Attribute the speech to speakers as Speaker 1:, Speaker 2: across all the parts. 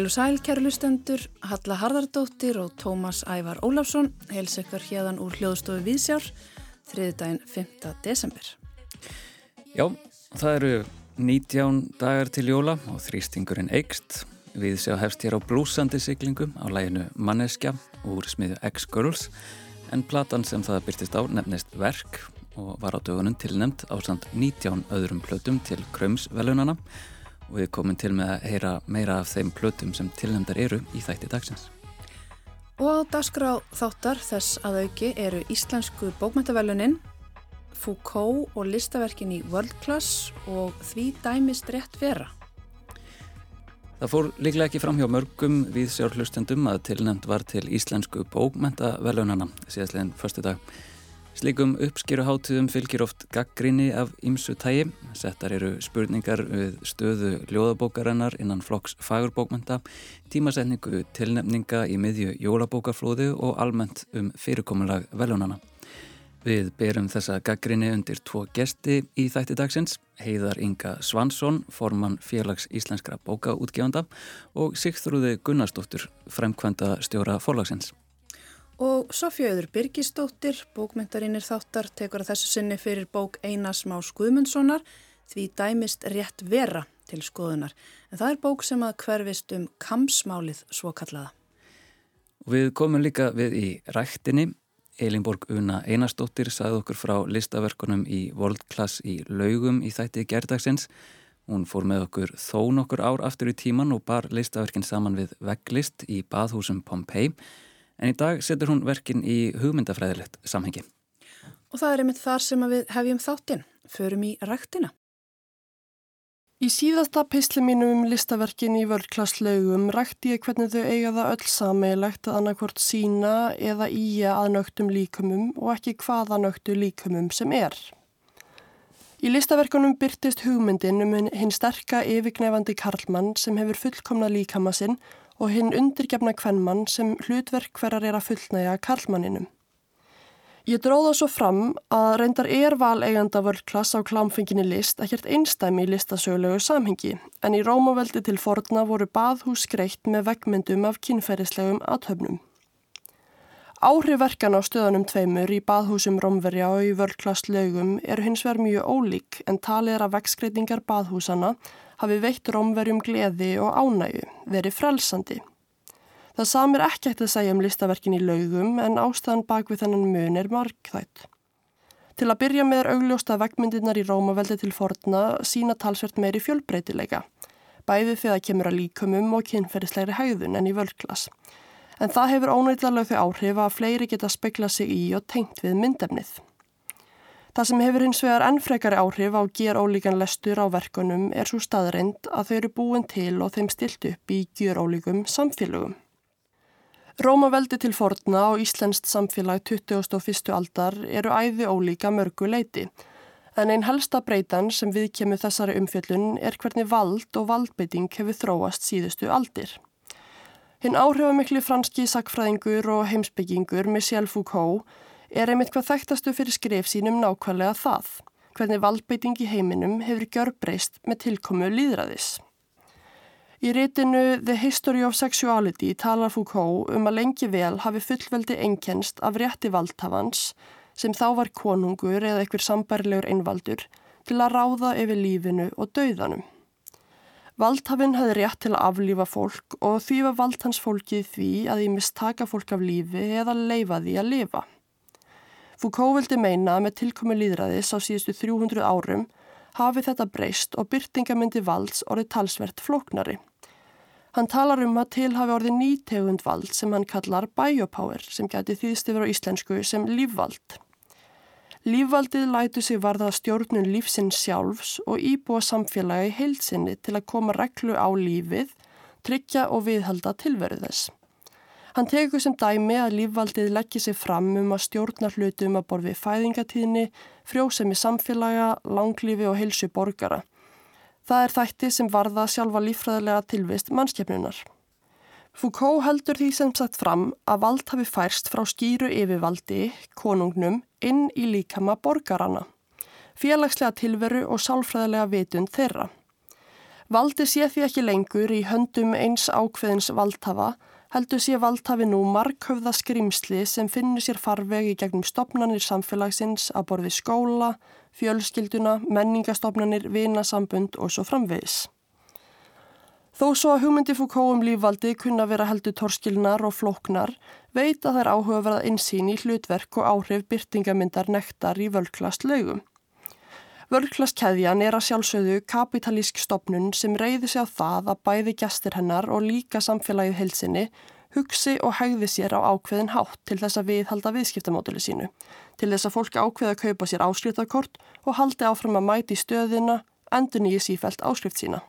Speaker 1: Heil og sæl, kæru lustendur, Halla Harðardóttir og Tómas Ævar Ólafsson heilsekar hérðan úr hljóðstofu Vísjár, þriði daginn 5. desember.
Speaker 2: Já, það eru 19 dagar til jóla og þrýstingurinn eikst. Við sjá hefst hér á blúsandi siglingum á læginu Manneskja úr smiðu X-Girls en platan sem það byrtist á nefnist Verk og var á dögunum tilnefnd á samt 19 öðrum plötum til Krömsvelunana og við komum til með að heyra meira af þeim plötum sem tilnæmdar eru í þætti dagsins.
Speaker 1: Og á dagskrá þáttar þess að auki eru Íslensku bókmæntavelunin, Foucault og listaverkin í World Class og því dæmist rétt vera.
Speaker 2: Það fór líklega ekki fram hjá mörgum við sjálflustendum að tilnæmt var til Íslensku bókmæntavelunana síðastleginn förstu dag. Slikum uppskýruháttuðum fylgir oft gaggrinni af ymsu tægi. Settar eru spurningar við stöðu ljóðabókarennar innan flokks fagurbókmenta, tímasetningu tilnefninga í miðju jólabókaflóðu og almennt um fyrirkomulag velunana. Við berum þessa gaggrinni undir tvo gesti í þætti dagsins, Heiðar Inga Svansson, formann félags íslenskra bókaútgefanda og Sigþrúði Gunnarsdóttur, fremkvænta stjóra forlagsins.
Speaker 1: Og Sofjöður Birgisdóttir, bókmyndarinnir þáttar, tekur að þessu sinni fyrir bók Einars Má Skuðmundssonar því dæmist rétt vera til skoðunar. En það er bók sem að hverfist um kamsmálið svo kallaða.
Speaker 2: Við komum líka við í rættinni. Elinborg Una Einarsdóttir sagði okkur frá listaverkunum í World Class í laugum í þætti gerdagsins. Hún fór með okkur þó nokkur ár aftur í tíman og bar listaverkin saman við vegglist í baðhúsum Pompeii en í dag setur hún verkin í hugmyndafræðilegt samhengi.
Speaker 1: Og það er einmitt þar sem við hefjum þáttinn, förum í rættina.
Speaker 3: Í síðasta pisli mínum um listaverkin í vörklasslaugum rætti ég hvernig þau eiga það öll sameilegt að annarkvort sína eða íja að nögtum líkumum og ekki hvaða nögtu líkumum sem er. Í listaverkunum byrtist hugmyndin um hinn sterka yfirgnefandi Karlmann sem hefur fullkomna líkama sinn og hinn undirgefna kvennmann sem hlutverk hverjar er að fullnæja Karlmanninum. Ég dróða svo fram að reyndar er val eiganda vörklass á klámfenginni list ekkert einstæmi í listasögulegu samhengi en í Rómaveldi til forna voru baðhús greitt með vegmyndum af kynferðislegum aðhöfnum. Áhrifverkan á stöðanum tveimur í baðhúsum Rómverja og í vörklass lögum eru hins vegar mjög ólík en talið er að vegskreitingar baðhúsana hafi veitt rómverjum gleði og ánægu, verið frelsandi. Það samir ekki eftir að segja um listaverkin í laugum en ástæðan bak við þennan mun er markþætt. Til að byrja með er augljósta vegmyndirnar í Rómaveldi til forna sína talsvert meiri fjölbreytileika, bæði þegar það kemur að líkumum og kynferðislegri hæðun en í völdklass. En það hefur ónættilega þau áhrif að fleiri geta spekla sig í og tengt við myndefnið. Það sem hefur hins vegar ennfrekari áhrif á ger ólíkan lestur á verkunum er svo staðreind að þau eru búin til og þeim stilt upp í ger ólíkum samfélögum. Rómaveldi til forna á Íslenskt samfélag 21. aldar eru æði ólíka mörgu leiti en einn helsta breytan sem við kemur þessari umfjöllun er hvernig vald og valdbeiting hefur þróast síðustu aldir. Hinn áhrifamikli franski sakfræðingur og heimsbyggingur Michel Foucault er einmitt hvað þekktastu fyrir skrif sínum nákvæmlega það, hvernig valdbeiting í heiminum hefur gjörbreyst með tilkomu líðræðis. Í reytinu The History of Sexuality talar Foucault um að lengi vel hafi fullveldi enkenst af rétti valdhafans sem þá var konungur eða einhver sambærlegur einvaldur til að ráða yfir lífinu og dauðanum. Valdhafinn hafði rétt til að aflífa fólk og því var vald hans fólkið því að því mistaka fólk af lífi eða leifa því að lifa. Foucault vildi meina að með tilkomi líðræðis á síðustu 300 árum hafi þetta breyst og byrtingamindi valds orðið talsvert flóknari. Hann talar um að til hafi orðið nýtegund vald sem hann kallar biopower sem geti þýðst yfir á íslensku sem lífvald. Lífvaldið lætu sig varða stjórnun lífsinn sjálfs og íbúa samfélagi heilsinni til að koma reglu á lífið, tryggja og viðhalda tilveru þess. Hann tegur sem dæmi að lífvaldið leggir sig fram um að stjórna hlutum að borfi fæðingatíðni, frjósemi samfélaga, langlífi og heilsu borgara. Það er þætti sem varða sjálfa lífræðilega tilvist mannskjöfnunar. Foucault heldur því sem sagt fram að vald hafi færst frá skýru yfirvaldi, konungnum, inn í líkama borgarana, félagslega tilveru og sálfræðilega vitund þeirra. Valdi sé því ekki lengur í höndum eins ákveðins valdhafa, heldur sé valdhafi nú markhöfða skrimsli sem finnur sér farvegi gegnum stopnarnir samfélagsins að borði skóla, fjölskylduna, menningastofnarnir, vinasambund og svo framvegis. Þó svo að hugmyndi Foucault um lífvaldi kunna vera heldur torskilnar og flóknar, veit að það er áhugaverðað einsýn í hlutverk og áhrif byrtingamindar nektar í völklast laugum. Völklastkeðjan er að sjálfsögðu kapitalísk stopnun sem reyði sig á það að bæði gæstir hennar og líka samfélagið heilsinni hugsi og hægði sér á ákveðin hátt til þess að viðhalda viðskiptamóduli sínu, til þess að fólki ákveða að kaupa sér áskriftarkort og haldi áfram að mæti stöðina endur nýju sífælt áskrift sína.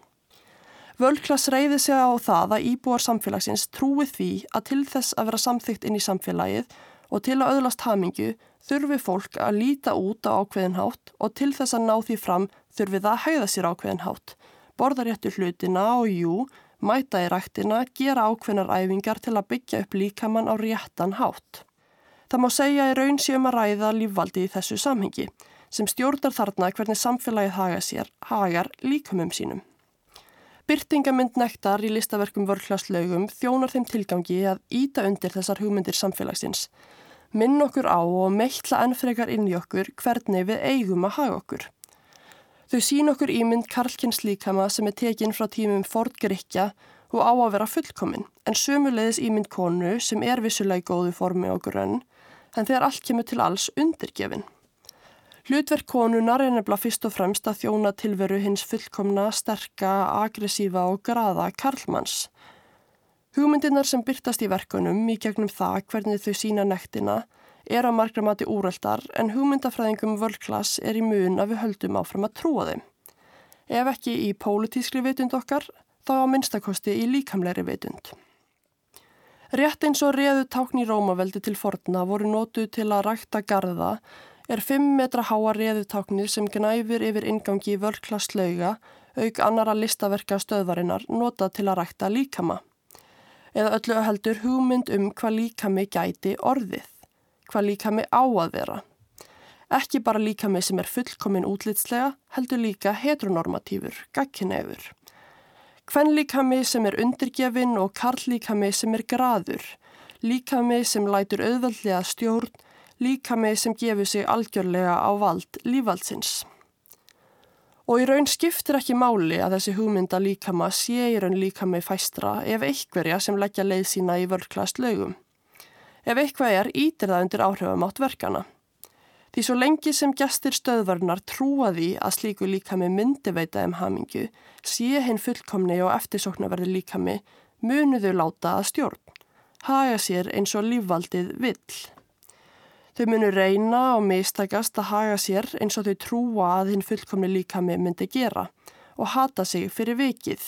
Speaker 3: Völklass reyði sig á það að íbúar samfélagsins trúi því að til þess að vera samþygt inn í samfélagið og til að öðlast hamingu þurfi fólk að líta út á ákveðin hátt og til þess að ná því fram þurfi það að hæða sér ákveðin hátt. Borða réttu hlutina og jú, mæta í rættina, gera ákveðnar æfingar til að byggja upp líkamann á réttan hátt. Það má segja í raun séum að ræða lífvaldi í þessu samhengi sem stjórnar þarna hvernig samfélagið haga sér, hagar líkumum sínum. Byrtingamind nektar í listaverkum vörklaslaugum þjónar þeim tilgangi að íta undir þessar hugmyndir samfélagsins minn okkur á og meitla ennfrekar inn í okkur hvernig við eigum að hafa okkur. Þau sín okkur ímynd Karlkins líkama sem er tekinn frá tímum Ford Grykja og á að vera fullkominn, en sömulegis ímynd konu sem er vissulega í góðu formi okkur önn, en þegar allt kemur til alls undirgefin. Hlutverk konunar er nefnilega fyrst og fremst að þjóna tilveru hins fullkomna, sterka, agressífa og graða Karlmanns, Hugmyndinar sem byrtast í verkunum í gegnum það hvernig þau sína nektina er á margra mati úröldar en hugmyndafræðingum völdklass er í mun að við höldum áfram að trúa þeim. Ef ekki í pólitískri vitund okkar, þá á minnstakosti í líkamleiri vitund. Rétt eins og reðu tákn í Rómaveldi til forna voru nótu til að rækta garda er 5 metra háa reðu táknir sem gnæfir yfir ingangi völdklass lauga auk annara listaverka stöðvarinnar notað til að rækta líkama eða öllu heldur hugmynd um hvað líkami gæti orðið, hvað líkami á að vera. Ekki bara líkami sem er fullkomin útlitslega, heldur líka heteronormatífur, gagkinefur. Hvenn líkami sem er undirgefin og karlíkami sem er graður, líkami sem lætur auðvöldlega stjórn, líkami sem gefur sig algjörlega á vald lífaldsins. Og í raun skiptir ekki máli að þessi hugmynda líkama sé í raun líkami fæstra ef eitthverja sem leggja leið sína í vörklast lögum. Ef eitthvað er, ítir það undir áhrifum átt verkana. Því svo lengi sem gestir stöðvarnar trúa því að slíku líkami myndi veita um hamingu, sé hinn fullkomni og eftirsoknaverði líkami, munuðu láta að stjórn. Haga sér eins og lífvaldið vill. Þau munu reyna og mistakast að haga sér eins og þau trúa að hinn fullkomni líkami myndi gera og hata sig fyrir vikið.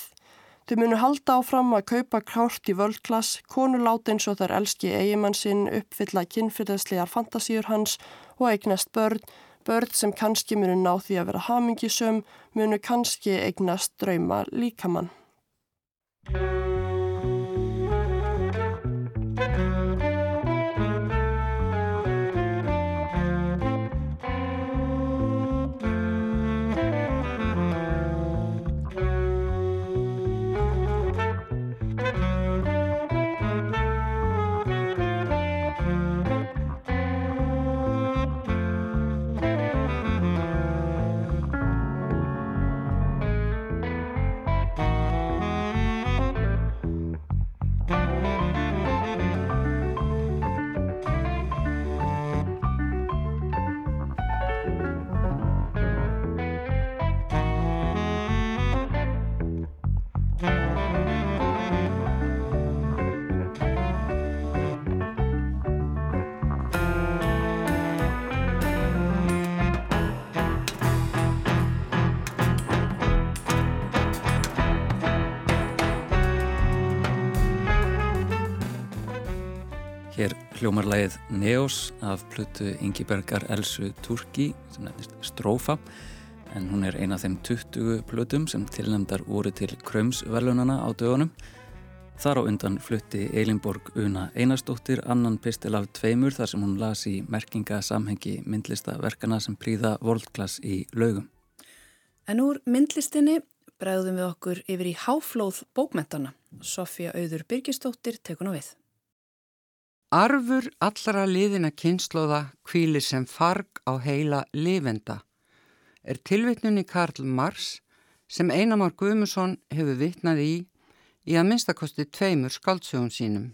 Speaker 3: Þau munu halda áfram að kaupa klárt í völdklass, konu láta eins og þær elski eigimann sinn, uppfylla kynfyrðaslegar fantasíur hans og eignast börn, börn sem kannski munu ná því að vera hamingisum, munu kannski eignast drauma líkamann.
Speaker 2: Hljómarlægið Neos af plötu Ingibergar Elsu Turki sem nefnist Strófa en hún er eina af þeim 20 plötum sem tilnæmdar voru til Krömsverlunana á dögunum. Þar á undan flutti Eilinborg Una Einarstóttir annan pistil af tveimur þar sem hún las í merkinga samhengi myndlistaverkana sem príða World Class í laugum.
Speaker 1: En úr myndlistinni bregðum við okkur yfir í háflóð bókmentana. Sofja Auður Birgistóttir tekur nú við.
Speaker 4: Arfur allra liðina kynnslóða kvílir sem farg á heila lifenda er tilvitnunni Karl Marx sem Einamár Guðmusson hefur vitnað í í að minnstakosti tveimur skaldsögum sínum.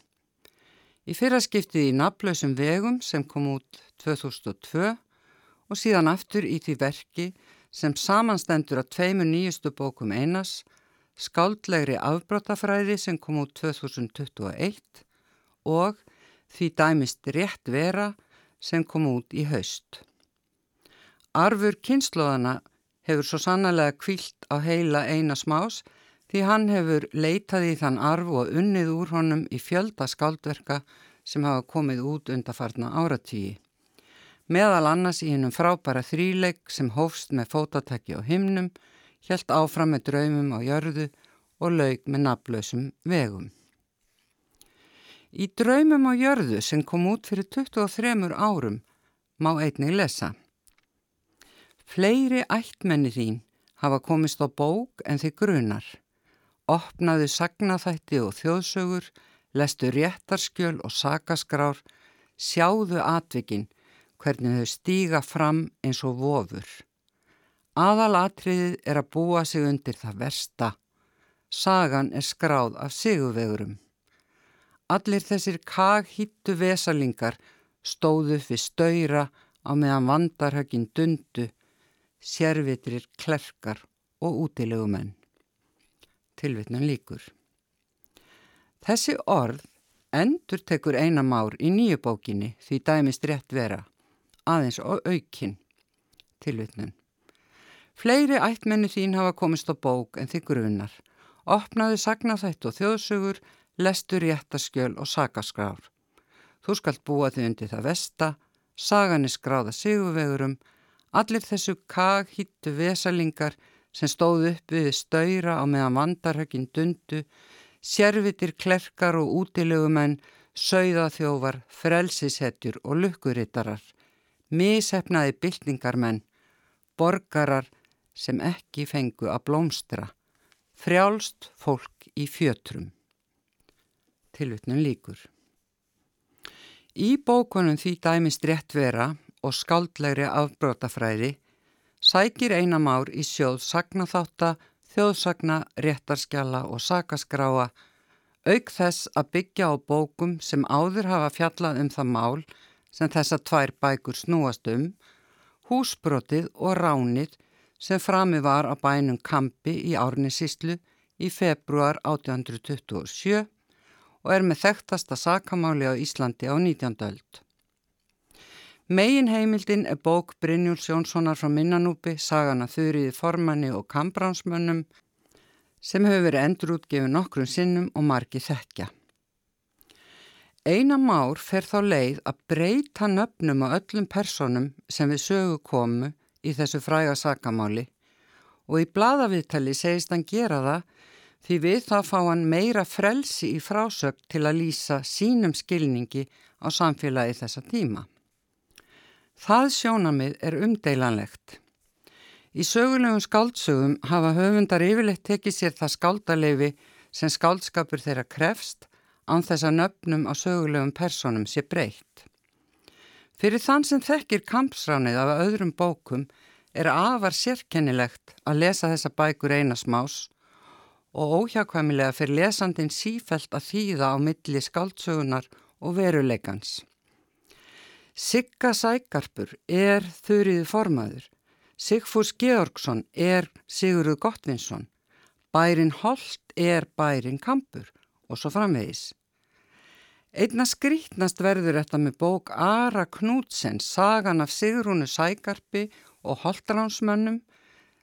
Speaker 4: Í fyrraskiptið í naflösum vegum sem kom út 2002 og síðan aftur í því verki sem samanstendur að tveimur nýjustu bókum einas, skáldlegri afbrótafræði sem kom út 2021 og því dæmist rétt vera sem kom út í haust. Arfur kynnslóðana hefur svo sannlega kvilt á heila eina smás því hann hefur leitað í þann arf og unnið úr honum í fjölda skáldverka sem hafa komið út undarfarna áratíi meðal annars í hennum frábæra þríleik sem hófst með fótatæki á himnum, helt áfram með draumum á jörðu og laug með naflösum vegum. Í draumum á jörðu sem kom út fyrir 23 árum má einnig lesa. Fleiri ættmenni þín hafa komist á bók en þið grunar. Opnaðu sagnaþætti og þjóðsögur, lestu réttarskjöl og sakaskrár, sjáðu atvikinn hvernig þau stíga fram eins og vofur. Aðalatriðið er að búa sig undir það versta. Sagan er skráð af sigurvegurum. Allir þessir kaghýttu vesalingar stóðu fyrir stöyra á meðan vandarhögin dundu, sérvitrir klerkar og útilegumenn. Tilvitnan líkur. Þessi orð endur tekur einamár í nýju bókinni því dæmist rétt vera aðeins og aukinn. Tilvitnun. Fleiri ættmenni þín hafa komist á bók en þið grunar. Opnaðu sagnaþætt og þjóðsugur, lestu réttaskjöl og sagaskrár. Þú skalt búa þið undir það vesta, sagan er skráða sigurvegurum, allir þessu kaghýttu vesalingar sem stóðu upp við stöyra á meðan vandarhögin dundu, sérvitir klerkar og útilegumenn, sögðaþjófar, frelsishetjur og lukkurittarar mishefnaði byltingarmenn, borgarar sem ekki fengu að blómstra, frjálst fólk í fjötrum. Tilvitnum líkur. Í bókunum því dæmist rétt vera og skáldlegri afbrótafræði sækir einamár í sjóð sagnaþáta, þjóðsagna, réttarskjala og sakaskráa auk þess að byggja á bókum sem áður hafa fjallað um það mál sem þessa tvær bækur snúast um, húsbrotið og ránið sem frami var á bænum Kampi í Árnisíslu í februar 1827 og er með þekktasta sakamáli á Íslandi á 19. öld. Megin heimildin er bók Brynjúls Jónssonar frá Minnanúpi, sagana Þurriði formanni og Kambránsmönnum sem hefur verið endurútgefið nokkrum sinnum og margi þekkja. Einan Már fer þá leið að breyta nöfnum á öllum personum sem við sögu komu í þessu fræga sakamáli og í bladaviðtali segist hann gera það því við þá fá hann meira frelsi í frásögn til að lýsa sínum skilningi á samfélagi þessa tíma. Það sjónamið er umdeilanlegt. Í sögulegum skáldsögum hafa höfundar yfirleitt tekið sér það skáldaleifi sem skáldskapur þeirra krefst án þess að nöfnum á sögulegum personum sé breytt. Fyrir þann sem þekkir kampsránið af öðrum bókum er afar sérkennilegt að lesa þessa bækur einasmás og óhjákvæmilega fyrir lesandin sífælt að þýða á milli skáldsögunar og veruleikans. Sigga Sækarpur er þurriði formaður, Sigfús Georgsson er Sigurður Gottvinsson, Bærin Holt er Bærin Kampur og svo framvegis. Einna skrítnast verður þetta með bók Ara Knútsen, sagan af Sigrúnu Sækarpi og Holtaránsmönnum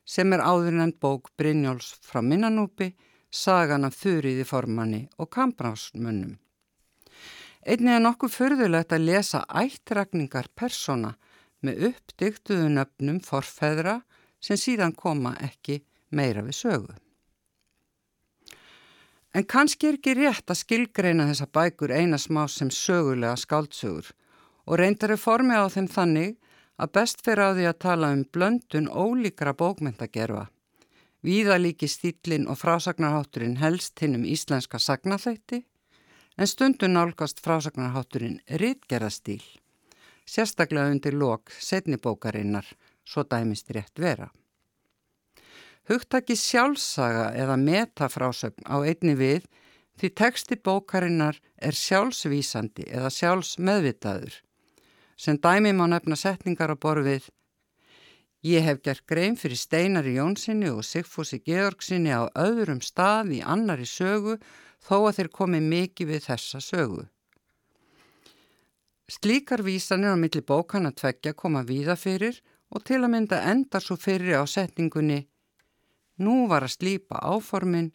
Speaker 4: sem er áðurnend bók Brynjóls frá Minnanúpi, sagan af Þurriði formanni og Kambrásmönnum. Einni er nokkuð förðulegt að lesa ættrakningar persóna með uppdyktuðu nöfnum forfæðra sem síðan koma ekki meira við sögu. En kannski er ekki rétt að skilgreina þessa bækur eina smá sem sögulega skáldsögur og reyndar er formið á þeim þannig að best fyrir á því að tala um blöndun ólíkra bókmyndagerfa. Víða líki stílinn og frásagnarhátturinn helst hinn um íslenska sagnaþætti en stundun nálgast frásagnarhátturinn rittgerðastíl, sérstaklega undir lok setnibókarinnar, svo dæmist rétt vera. Hugtaki sjálfsaga eða metafrásögn á einni við því teksti bókarinnar er sjálfsvísandi eða sjálfsmeðvitaður. Sem dæmi má nefna setningar á borfið Ég hef gert grein fyrir Steinari Jónssoni og Sigfúsi Georgssoni á öðrum stað í annari sögu þó að þeir komi mikið við þessa sögu. Slíkar vísanir á milli bókana tveggja koma víða fyrir og til að mynda endar svo fyrir á setningunni Nú var að slípa áformin,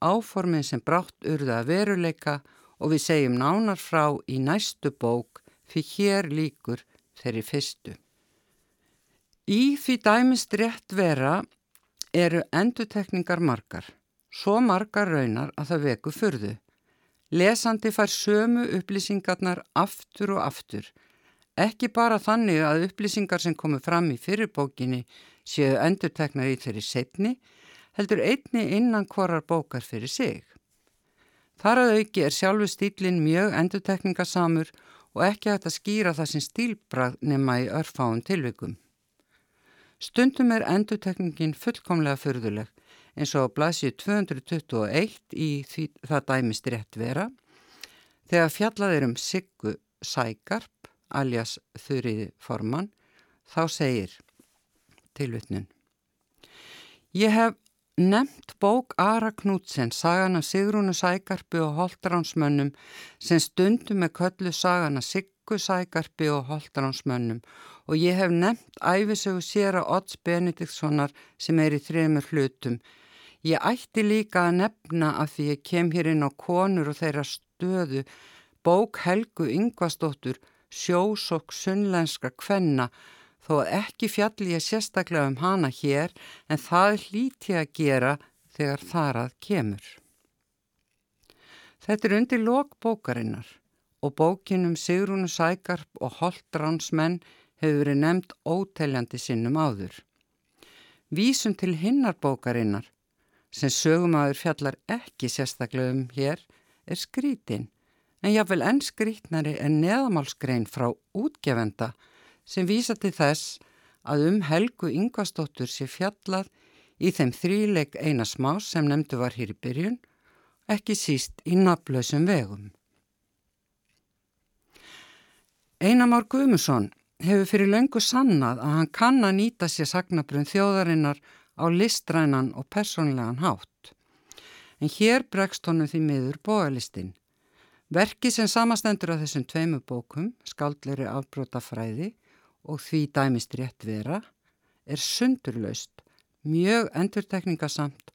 Speaker 4: áformin sem brátt urða að veruleika og við segjum nánar frá í næstu bók fyrir hér líkur þeirri fyrstu. Í því dæmist rétt vera eru endutekningar margar, svo margar raunar að það veku fyrðu. Lesandi fær sömu upplýsingarnar aftur og aftur, ekki bara þannig að upplýsingar sem komu fram í fyrirbókinni séu enduteknar í þeirri setni, heldur einni innan hvorar bókar fyrir sig. Þar að auki er sjálfu stílinn mjög endutekningasamur og ekki hægt að skýra það sem stílbrað nema í örfáum tilvikum. Stundum er endutekningin fullkomlega förðuleg eins og blasið 221 í því það dæmist rétt vera þegar fjallað er um Siggu Sækarp alias Þurriði Forman þá segir tilvittnun Ég hef Nemt bók Ara Knútsen, sagan af Sigrúnu Sækarpi og Holtaránsmönnum sem stundum með köllu sagan af Siggu Sækarpi og Holtaránsmönnum og ég hef nefnt æfisögu sér að Odds Benediktssonar sem er í þremur hlutum. Ég ætti líka að nefna að því ég kem hér inn á konur og þeirra stöðu bók Helgu Yngvastóttur Sjósokk Sunnlenska Kvenna þó að ekki fjalli ég sérstaklega um hana hér en það hlíti að gera þegar þarað kemur. Þetta er undir lok bókarinnar og bókinum Sigrúnu Sækarp og Holtránsmenn hefur verið nefnd óteljandi sinnum áður. Vísum til hinnar bókarinnar sem sögumæður fjallar ekki sérstaklega um hér er skrítin en jáfnvel enn skrítnari er neðamálsgrein frá útgefenda sem vísa til þess að um Helgu Yngvastóttur sé fjallað í þeim þríleik eina smás sem nefndu var hér í byrjun, ekki síst í naflösum vegum. Einamár Guðmusson hefur fyrir löngu sannað að hann kann að nýta sér sagnabrun þjóðarinnar á listrænan og personlegan hátt. En hér bregst honum því miður bóalistinn. Verki sem samastendur af þessum tveimu bókum, skaldleiri afbrótafræði og því dæmist rétt vera, er sundurlaust, mjög endurtekningasamt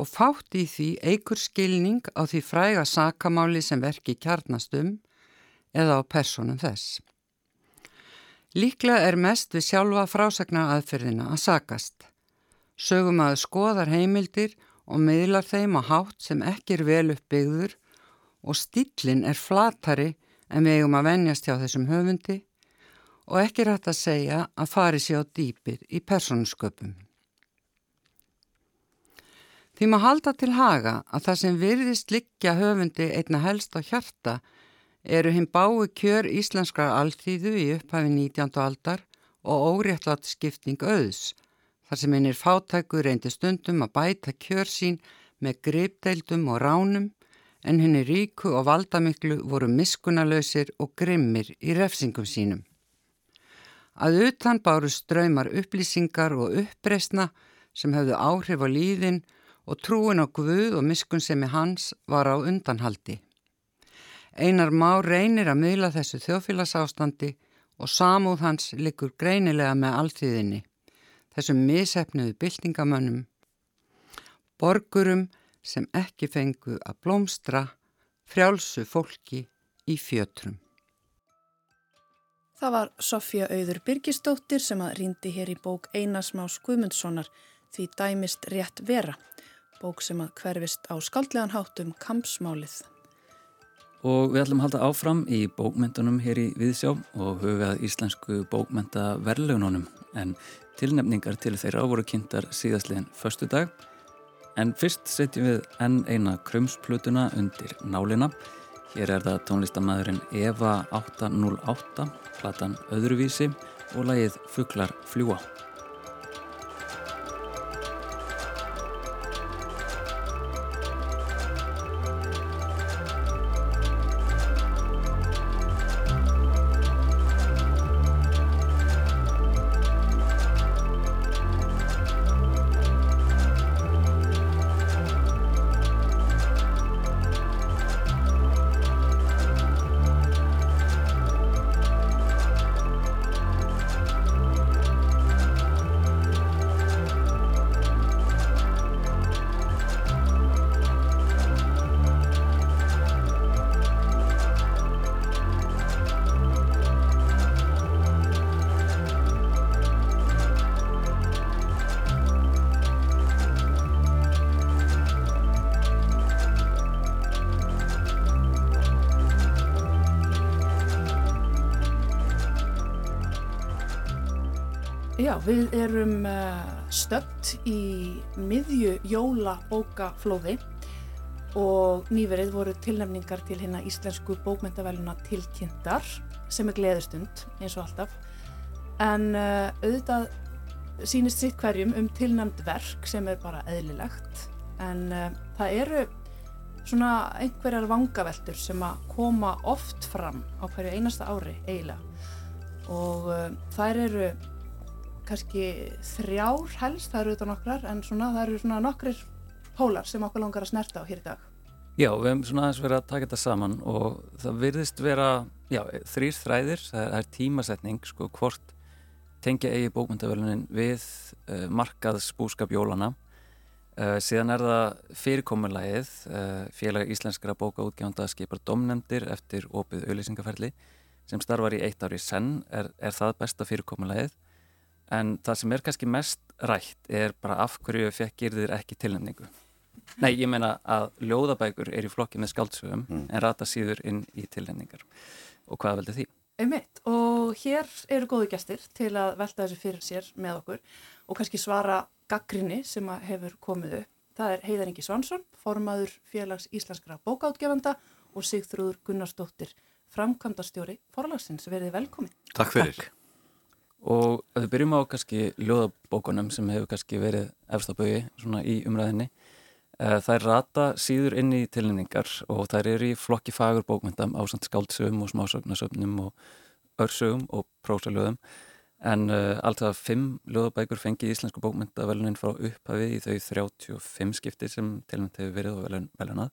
Speaker 4: og fátt í því eigur skilning á því fræga sakamáli sem verki kjarnast um eða á personum þess. Líklega er mest við sjálfa frásagna aðferðina að sakast. Sögum að skoðar heimildir og miðlar þeim á hátt sem ekki er vel uppbyggður og stílinn er flatari en við eigum að venjast hjá þessum höfundi og ekki rætt að segja að fari sér á dýpir í persónusköpum. Því maður halda til haga að það sem virðist liggja höfundi einna helst á hjarta eru hinn bái kjör íslenskar alþýðu í upphafi 19. aldar og óréttlátt skipting auðs, þar sem hinn er fátækur reyndi stundum að bæta kjör sín með greipdeildum og ránum en hinn er ríku og valdamiklu voru miskunalösir og grimmir í refsingum sínum. Að utan báru ströymar upplýsingar og uppreysna sem hefðu áhrif á líðin og trúin á Guð og miskunnsemi hans var á undanhaldi. Einar má reynir að miðla þessu þjóðfélagsástandi og samúð hans likur greinilega með alltíðinni, þessum misefnuðu byltingamönnum, borgurum sem ekki fengu að blómstra, frjálsu fólki í fjötrum.
Speaker 1: Það var Sofja Auður Birgisdóttir sem að rýndi hér í bók Einasmás Guðmundssonar því dæmist rétt vera, bók sem að hverfist á skaldlegan hátum kampsmálið.
Speaker 2: Og við ætlum að halda áfram í bókmyndunum hér í Viðsjá og hugað íslensku bókmyndaverðlununum en tilnefningar til þeirra voru kynntar síðastliðin förstu dag En fyrst setjum við enn eina krumsplutuna undir nálina. Hér er það tónlistamæðurinn Eva 808, platan Öðruvísi og lagið Fuglar fljúa.
Speaker 1: Já, við erum uh, stöpt í miðju jólabókaflóði og nýverið voru tilnefningar til hérna íslensku bókmyndavæluna tilkynntar sem er gleðustund eins og alltaf. En uh, auðvitað sínist sitt hverjum um tilnæmt verk sem er bara eðlilegt. En uh, það eru svona einhverjar vangaveltur sem að koma oft fram á hverju einasta ári eiginlega. Og uh, þær eru kannski þrjár helst, það eru auðvitað nokkrar en svona, það eru svona nokkrir pólar sem okkur langar að snerta á hér í dag
Speaker 2: Já, við hefum svona aðeins verið að taka þetta saman og það virðist vera, já, þrýr þræðir, það er tímasetning, sko, hvort tengja eigi bókmyndavelunin við uh, markaðsbúskap jólana. Uh, síðan er það fyrirkomulægið, uh, félag íslenskra bókaútgjónda skipar domnendir eftir opið auðlýsingaferli sem starfar í eitt ári senn, er, er það besta fyrirkomulægið. En það sem er kannski mest rætt er bara af hverju fekkir þér ekki tilnefningu. Nei, ég meina að ljóðabækur er í flokki með skáldsögum mm. en rata síður inn í tilhenningar. Og hvað veldi því?
Speaker 1: Einmitt, og hér eru góðu gæstir til að velta þessu fyrir sér með okkur og kannski svara gaggrinni sem hefur komið upp. Það er Heiðar Ingi Svansson, formaður félags íslenskra bókáttgefanda og Sigþrúður Gunnarsdóttir, framkvæmdastjóri forlagsins. Verðið velkomin.
Speaker 5: Takk fyrir. Takk.
Speaker 2: Og við byrjum á kannski ljóðabókunum sem hefur kannski verið efstabögi svona í umræðinni. Eh, þær rata síður inn í tilningar og þær eru í flokki fagur bókmyndam á skáldsögum og smásögnasögnum og örsögum og prósalöðum en uh, alltaf fimm löðabækur fengi Íslensku bókmyndavelunin frá upphafi í þau 35 skipti sem tilnænt hefur verið á velun, velunað.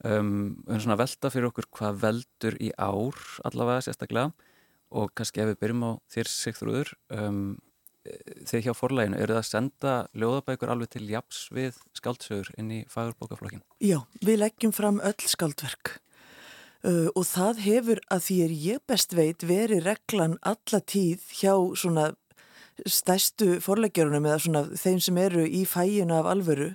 Speaker 2: Um, við erum svona að velta fyrir okkur hvað veldur í ár allavega sérstaklega og kannski ef við byrjum á þér Sigþrúður um, þið hjá forlæginu, eru það að senda ljóðabækur alveg til japs við skaldsögur inn í fagurbókaflokkin?
Speaker 6: Já, við leggjum fram öll skaldverk uh, og það hefur að því er ég best veit verið reglan alla tíð hjá svona stæstu forlægjörunum eða svona þeim sem eru í fæjuna af alvöru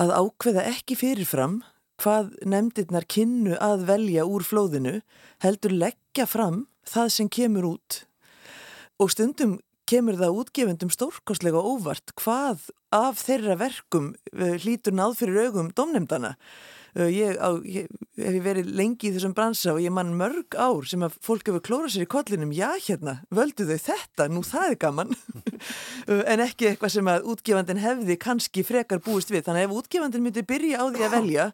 Speaker 6: að ákveða ekki fyrirfram hvað nefndirnar kynnu að velja úr flóðinu heldur leggja fram það sem kemur út og stundum kemur það útgefendum stórkostlega óvart hvað af þeirra verkum uh, hlýtur náð fyrir augum domnemdana. Uh, ég, á, ég hef verið lengi í þessum bransa og ég mann mörg ár sem að fólk hefur klórað sér í kollinum, já hérna, völdu þau þetta, nú það er gaman, uh, en ekki eitthvað sem að útgefandin hefði kannski frekar búist við. Þannig að ef útgefandin myndi byrja á því að velja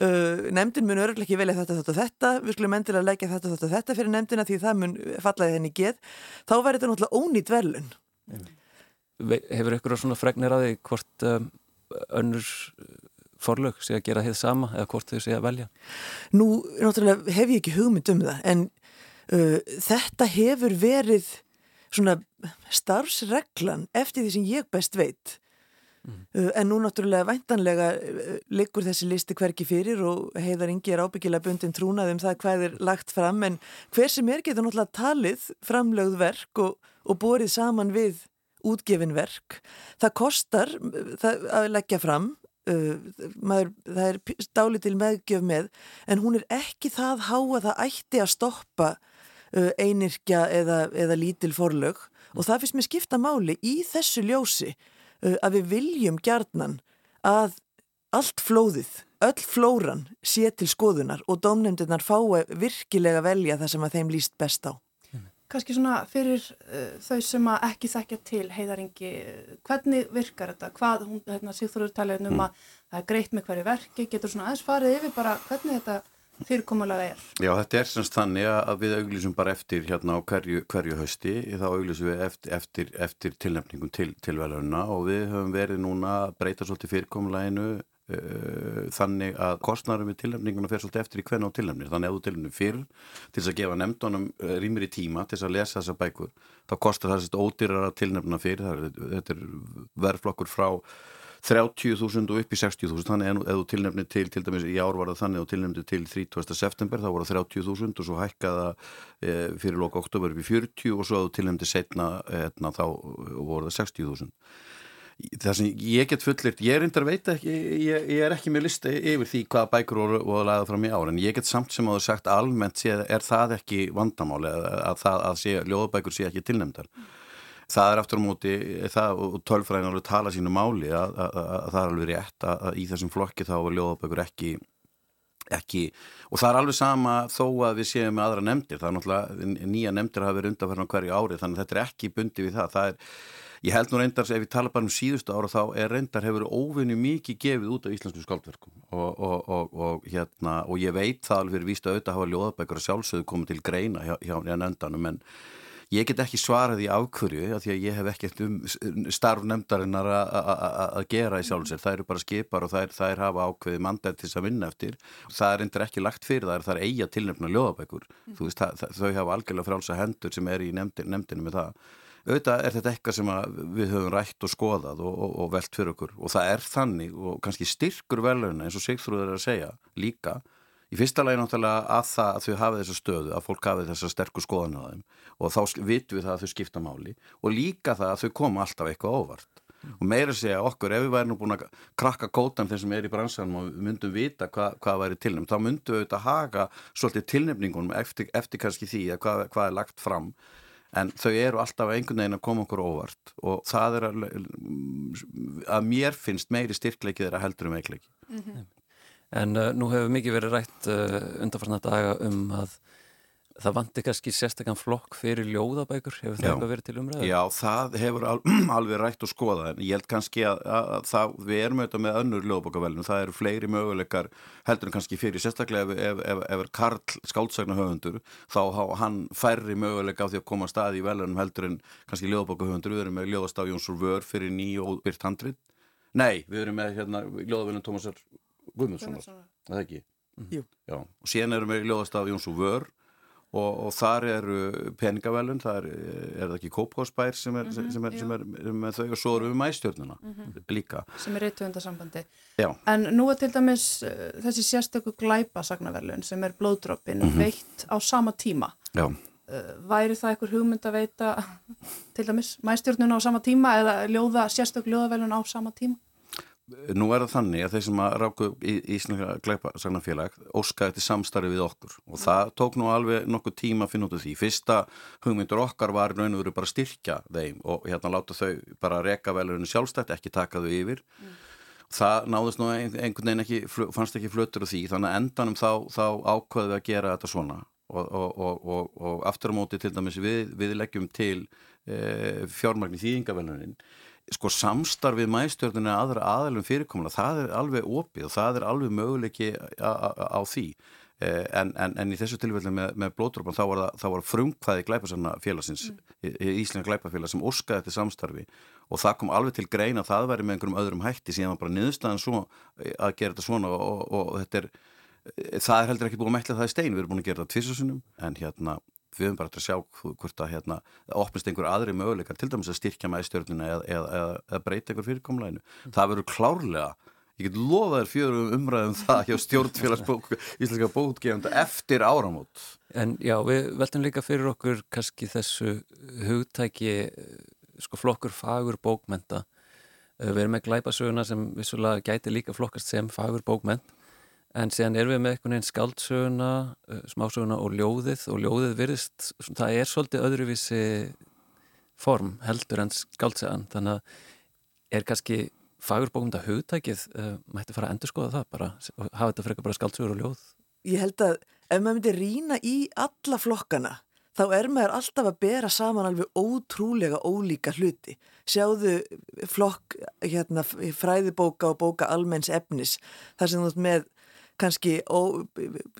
Speaker 6: Uh, nefndin mun öruglega ekki velja þetta, þetta, þetta. Við skulum endilega leggja þetta, þetta, þetta fyrir nefndina því það mun fallaði henni geð. Þá verður þetta náttúrulega ónýtt velun
Speaker 2: Hefur ykkur svona fregnir að því hvort um, önnur forlög sé að gera heið sama eða hvort þau sé að velja?
Speaker 6: Nú, náttúrulega hef ég ekki hugmynd um það en uh, þetta hefur verið svona starfsreglan eftir því sem ég best veit Mm. En nú náttúrulega væntanlega uh, liggur þessi listi hverki fyrir og heiðar yngi er ábyggilega bundin trúnað um það hvað er lagt fram en hver sem er getur náttúrulega talið framlögð verk og, og borið saman við útgefin verk. Það kostar það að leggja fram, uh, maður, það er stáli til meðgjöf með en hún er ekki það há að það ætti að stoppa uh, einirkja eða, eða lítil forlög og það finnst mér skipta máli í þessu ljósi Uh, að við viljum gjarnan að allt flóðið, öll flóran sé til skoðunar og domnefndirnar fái virkilega velja það sem að þeim líst best á.
Speaker 1: Kanski svona fyrir uh, þau sem ekki þekkja til heiðaringi, hvernig virkar þetta? Hvað, hún, hérna, Sigþórur talaði um mm. að það er greitt með hverju verki, getur svona aðeins farið yfir bara hvernig þetta fyrirkomulega er?
Speaker 5: Já, þetta er semst þannig að við auglísum bara eftir hérna á hverju, hverju hausti, þá auglísum við eftir, eftir, eftir tilnefningum til, til veluna og við höfum verið núna að breyta svolítið fyrirkomuleginu Eh, þannig að kostnarum við tilnefninguna fer svolítið eftir í hvernig á tilnefnir. Þannig að þú tilnefnir fyrr til þess að gefa nefndunum eh, rýmur í tíma til þess að lesa þessa bækur þá kostar það svolítið ódýrar að tilnefna fyrr. Þetta er verðflokkur frá 30.000 og upp í 60.000 þannig að ef þú tilnefnir til, til dæmis í ár var það þannig að þú tilnefnir til 30. september þá voru það 30.000 og svo hækkaða e, fyrir loka oktober upp í 40 og svo að þú tilnefnir setna etna, þá voru það 60.000 það sem ég get fullirt, ég er reyndar að veita ekki, ég, ég er ekki með listi yfir því hvaða bækur voru að laða fram í ár en ég get samt sem að þú sagt almennt sé, er það ekki vandamáli að, að, að, að sé, ljóðabækur sé ekki tilnemdar það er aftur á móti það, og tölfræðin alveg tala sínu máli að það er alveg rétt að í þessum flokki þá er ljóðabækur ekki ekki, og það er alveg sama þó að við séum með aðra nefndir. Það er náttúrulega, nýja nefndir hafa verið undanferðan hverju ári þannig að þetta er ekki bundi við það, það er Ég held nú reyndar, ef ég tala bara um síðustu ára þá er reyndar hefur óvinni mikið gefið út á íslensku skaldverkum og, og, og, og hérna, og ég veit það alveg fyrir vístu auðvitað að hafa ljóðabækur að sjálfsögðu komið til greina hjá, hjá nefndanum en ég get ekki svarað í afhverju því að ég hef ekkert um starfnemdarinnar að gera í sjálfsögðu, það eru bara skipar og það er hafa ákveði mandætt til þess að vinna eftir. Það er reyndar ekki lagt fyrir það, það er eiga tilnefna ljóðabækur, mm. þú veist, það, þau hafa algjörlega frálsa hendur sem er í nefndin, nefndinu með það auðvitað er þetta eitthvað sem við höfum rætt og skoðað og, og, og velt fyrir okkur og það er þannig og kannski styrkur veluna eins og Sigþrúður er að segja líka. Í fyrsta lagi náttúrulega að það að þau hafi þessa stöðu, að fólk hafi þessa sterkur skoðan á þeim og þá vitum við það að þau skipta máli og líka það að þau koma alltaf eitthvað óvart. Og meira segja okkur ef við værum búin að krakka kótan þeim sem er í bransanum og myndum vita hva, hvað væri tilnefn þá myndum við auðvitað haga svolítið tilnefningunum eftir, eftir kannski því að hvað, hvað er lagt fram en þau eru alltaf einhvern veginn að koma okkur óvart og það er að, að mér finnst meiri styrkleikið er að heldur um veikleiki mm -hmm.
Speaker 2: En uh, nú hefur mikið verið rætt uh, undanfarnar daga um að það vandi kannski sérstakann flokk fyrir ljóðabækur, hefur það eitthvað verið til umræðu?
Speaker 5: Já, það hefur al alveg rætt og skoða en ég held kannski að, að, að það, við erum auðvitað með önnur ljóðabókavelnum, það eru fleiri möguleikar heldur en kannski fyrir, sérstaklega ef, ef, ef, ef er Karl skáltsagnahöfundur þá hann færri möguleika á því að koma staði í velunum heldur en kannski ljóðabókahöfundur, við erum með ljóðastaf Jónsur Vör fyrir nýju og byrt handrið Nei, við erum með hérna, ljóðavelun Tómasar Guðmundssonar, það ekki. Já, og síðan erum við ljóðastaf Jónsur Vör Og, og þar eru peningavelun, þar er, það ekki Kópásbær sem mm -hmm, sem, sem er með þau og svo eru við mæstjórnuna mm -hmm. líka.
Speaker 1: Sem er reytuðundasambandi. En nú er til dæmis uh, þessi sérstöku glæpasagnavelun sem er blóðdroppin mm -hmm. veitt á sama tíma.
Speaker 5: Já.
Speaker 1: Uh, væri það einhver hugmynd að veita til dæmis mæstjórnuna á sama tíma eða ljóða, sérstöku ljóðavelun á sama tíma?
Speaker 5: Nú er það þannig að þeir sem að ráku í Íslandska gleipasagnarfélag óskaði til samstarfi við okkur og það tók nú alveg nokkuð tíma að finna út af því. Fyrsta hugmyndur okkar var raun og veru bara styrkja þeim og hérna láta þau bara reka velurinu sjálfstætt, ekki taka þau yfir. Mm. Það náðist nú einhvern veginn ekki, fannst ekki flötur af því þannig að endanum þá, þá ákvaði við að gera þetta svona og, og, og, og aftur á móti til dæmis við, við leggjum til e, fjármagn í þýðingavelunin sko samstarfið mæstjórnuna aðra aðalum fyrirkomuna, það er alveg opið og það er alveg möguleiki á því. Eh, en, en, en í þessu tilfellu með, með blóðdrópan þá var það, það frumkvæði glæpasanna félagsins mm. Íslinga glæpafélag sem óskaði þetta samstarfi. Og það kom alveg til greina að það væri með einhverjum öðrum hætti síðan bara niðurstaðan svo að gera þetta svona og, og, og þetta er það er heldur ekki búin að metla það í stein. Við erum búin að gera þetta tvissusunum en hérna við höfum bara að sjá hvort að hérna, opnist einhver aðri möguleikar til dæmis að styrkja maðurstjórnina eða, eða, eða breyta einhver fyrirkomlæginu. Mm. Það verður klárlega, ég get lofa þér fjörum umræðum það hjá stjórnfélagsbók íslenska bókgefanda eftir áramót.
Speaker 2: En já, við veltum líka fyrir okkur kannski þessu hugtæki sko flokkur fagur bókmenta. Við erum með glæpasöguna sem vissulega gæti líka flokkast sem fagur bókment en síðan erum við með einhvern veginn skaldsöguna, uh, smásöguna og ljóðið og ljóðið virðist, það er svolítið öðruvísi form heldur en skaldsegan þannig að er kannski fagurbókunda hugtækið uh, mætti fara að endur skoða það bara hafa þetta frekar bara skaldsugur og ljóð
Speaker 6: Ég held að ef maður myndi rína í alla flokkana þá er maður alltaf að bera saman alveg ótrúlega ólíka hluti. Sjáðu flokk hérna, fræðibóka og bóka almenns efnis þar sem þú ert með kannski ó,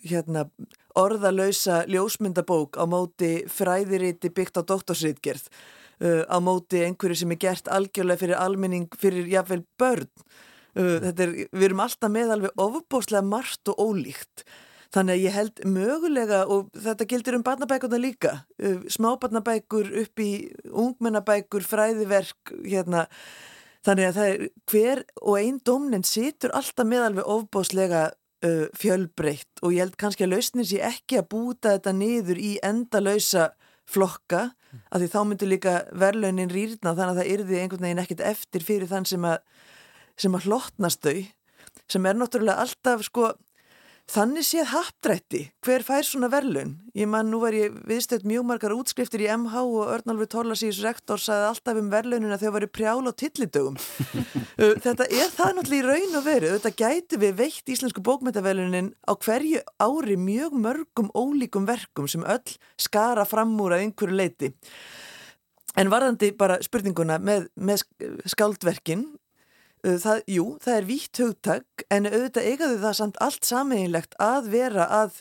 Speaker 6: hérna, orðalösa ljósmyndabók á móti fræðiríti byggt á doktorsritgerð uh, á móti einhverju sem er gert algjörlega fyrir almenning fyrir jáfnveil börn. Uh, er, við erum alltaf með alveg ofubóslega margt og ólíkt Þannig að ég held mögulega og þetta gildir um barnabækurna líka, uh, smábarnabækur upp í ungmennabækur, fræðiverk, hérna. Þannig að það er hver og einn domninn situr alltaf með alveg ofbáslega uh, fjölbreytt og ég held kannski að lausnin sé ekki að búta þetta niður í endalösa flokka að því þá myndur líka verðlaunin rýrna þannig að það yrði einhvern veginn ekkert eftir fyrir þann sem að, sem að hlottnast þau sem er náttúrulega alltaf sko Þannig séð hapdrætti, hver fær svona verlun? Ég man, nú var ég viðstöld mjög margar útskriftir í MH og Örnalfur Tólasís rektor saði alltaf um verlunina þegar varu prjál á tillidögum. Þetta er það náttúrulega í raun og veru. Þetta gæti við veitt íslensku bókmyndaverlunin á hverju ári mjög mörgum ólíkum verkum sem öll skara fram úr að einhverju leiti. En varðandi bara spurninguna með, með skáldverkin Uh, það, jú, það er vítt hugtak en auðvitað eigaðu það samt allt sameinlegt að vera að,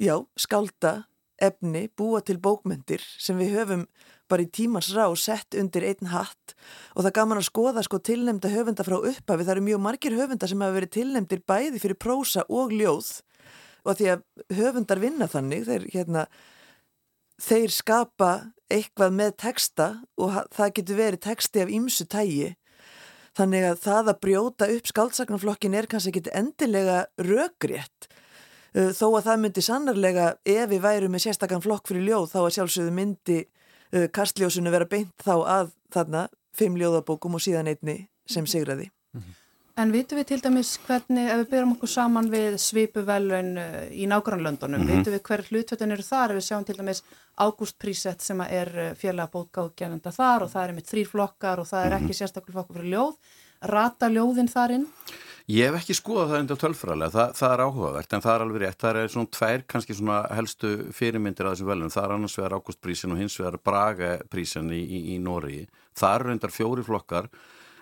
Speaker 6: já, skálda efni, búa til bókmyndir sem við höfum bara í tímans rá sett undir einn hatt. Og það gaman að skoða sko tilnemda höfunda frá upphafi, það eru mjög margir höfunda sem hafa verið tilnemdir bæði fyrir prósa og ljóð. Og því að höfundar vinna þannig, þeir hérna þeir skapa eitthvað með texta og það getur verið texti af ýmsu tægi Þannig að það að brjóta upp skaldsagnarflokkin er kannski ekki endilega röggrétt. Uh, þó að það myndi sannarlega, ef við værum með sérstakann flokk fyrir ljóð, þá að sjálfsögðu myndi uh, kastljósunu vera beint þá að þarna fimm ljóðabókum og síðan einni sem sigraði.
Speaker 1: En vitum við til dæmis hvernig, ef við byrjum okkur saman við svipuvelun uh, í nágrannlöndunum, mm -hmm. vitum við hver hlutföldun eru þar, ef við sjáum til dæmis Ágúst Prísett sem er uh, félag bókáðgjænanda þar og það er með þrýr flokkar og það er ekki mhm. sérstaklega flokkur fyrir ljóð, rata ljóðin þarinn?
Speaker 5: Ég hef ekki skoðað það undir tölfræðilega, það, það er áhugavert en það er alveg rétt, það er svona tvær kannski svona helstu fyrirmyndir að þessum velun, það er annars vegar Ágúst Prísin og hins vegar Braga Prísin í, í, í Nóri, það eru reyndar fjóri flokkar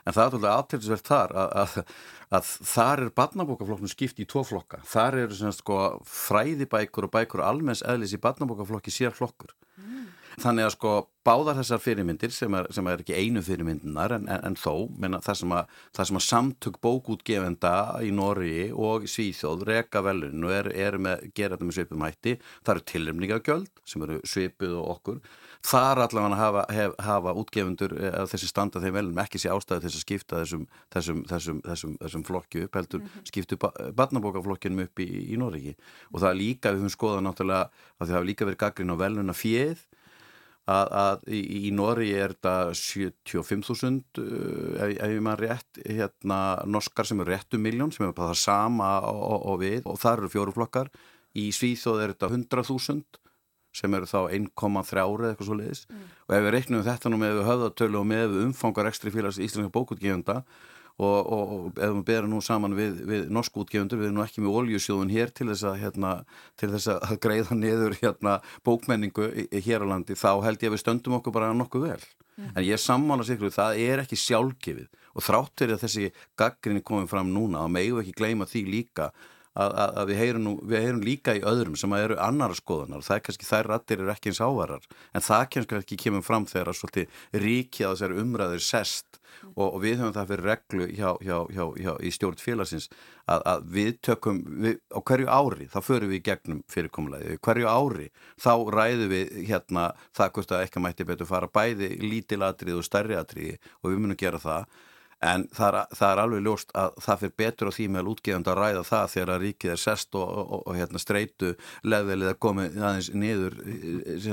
Speaker 5: en það er alveg aðtilsvert þar að, að, að þar er badnabókaflokknum skipt í tvo flokka. Þar eru svona sko fræðibækur og bækur almenns eðlis í badnabókaflokki sér flokkur. Mm. þannig að sko báðar þessar fyrirmyndir sem er, sem er ekki einu fyrirmyndinar en, en, en þó menna, það, sem að, það sem að samtök bókútgefenda í Nóri og Svíþjóð reka velun og er, er með gera þetta með svipum hætti. Það eru tilremningagjöld sem eru svipið og okkur þar allavega hafa, hef, hafa útgefundur eh, þessi standa þeim velum ekki sé ástæðu til að skipta þessum, þessum, þessum, þessum flokki upp heldur mm -hmm. skiptu barnabókaflokkinum upp í, í Norriki og það er líka, við höfum skoðað náttúrulega að það hafa líka verið gaggrin á veluna fjöð að, að í, í Norri er þetta 75.000 uh, ef, ef maður rétt hérna, norskar sem eru réttu miljón sem er bara það sama og, og, við og það eru fjóruflokkar í Svíþóð er þetta 100.000 sem eru þá 1,3 ári eða eitthvað svo leiðis mm. og ef við reiknum þetta nú með höfðatölu og með umfangar ekstri félags íslenska bókutgefunda og, og, og ef við berum nú saman við, við norsku útgefundur, við erum nú ekki með oljusjóðun hér til þess að, hérna, til þess að greiða niður hérna, bókmenningu hér á landi, þá held ég að við stöndum okkur bara nokkuð vel. Mm. En ég er sammála sikru, það er ekki sjálfgefið og þrátt fyrir að þessi gaggrinni komið fram núna, þá megum ekki gleyma því líka að, að, að við, heyrum nú, við heyrum líka í öðrum sem eru annara skoðunar. Það er kannski þær rattir eru ekki eins ávarar en það kannski ekki kemur fram þegar að ríkja þessari umræður sest. Og, og við höfum það fyrir reglu hjá, hjá, hjá, í stjórn félagsins að, að við tökum við, á hverju ári, þá förum við í gegnum fyrirkomlega, hverju ári þá ræðum við hérna það hvort að ekki mætti betur fara bæði lítilatrið og stærri atriði og við munum gera það en það er, það er alveg ljóst að það fyrir betur á því meðal útgefandi að ræða það þegar að ríkið er sest og, og, og hérna streitu leðvelið að komi aðeins niður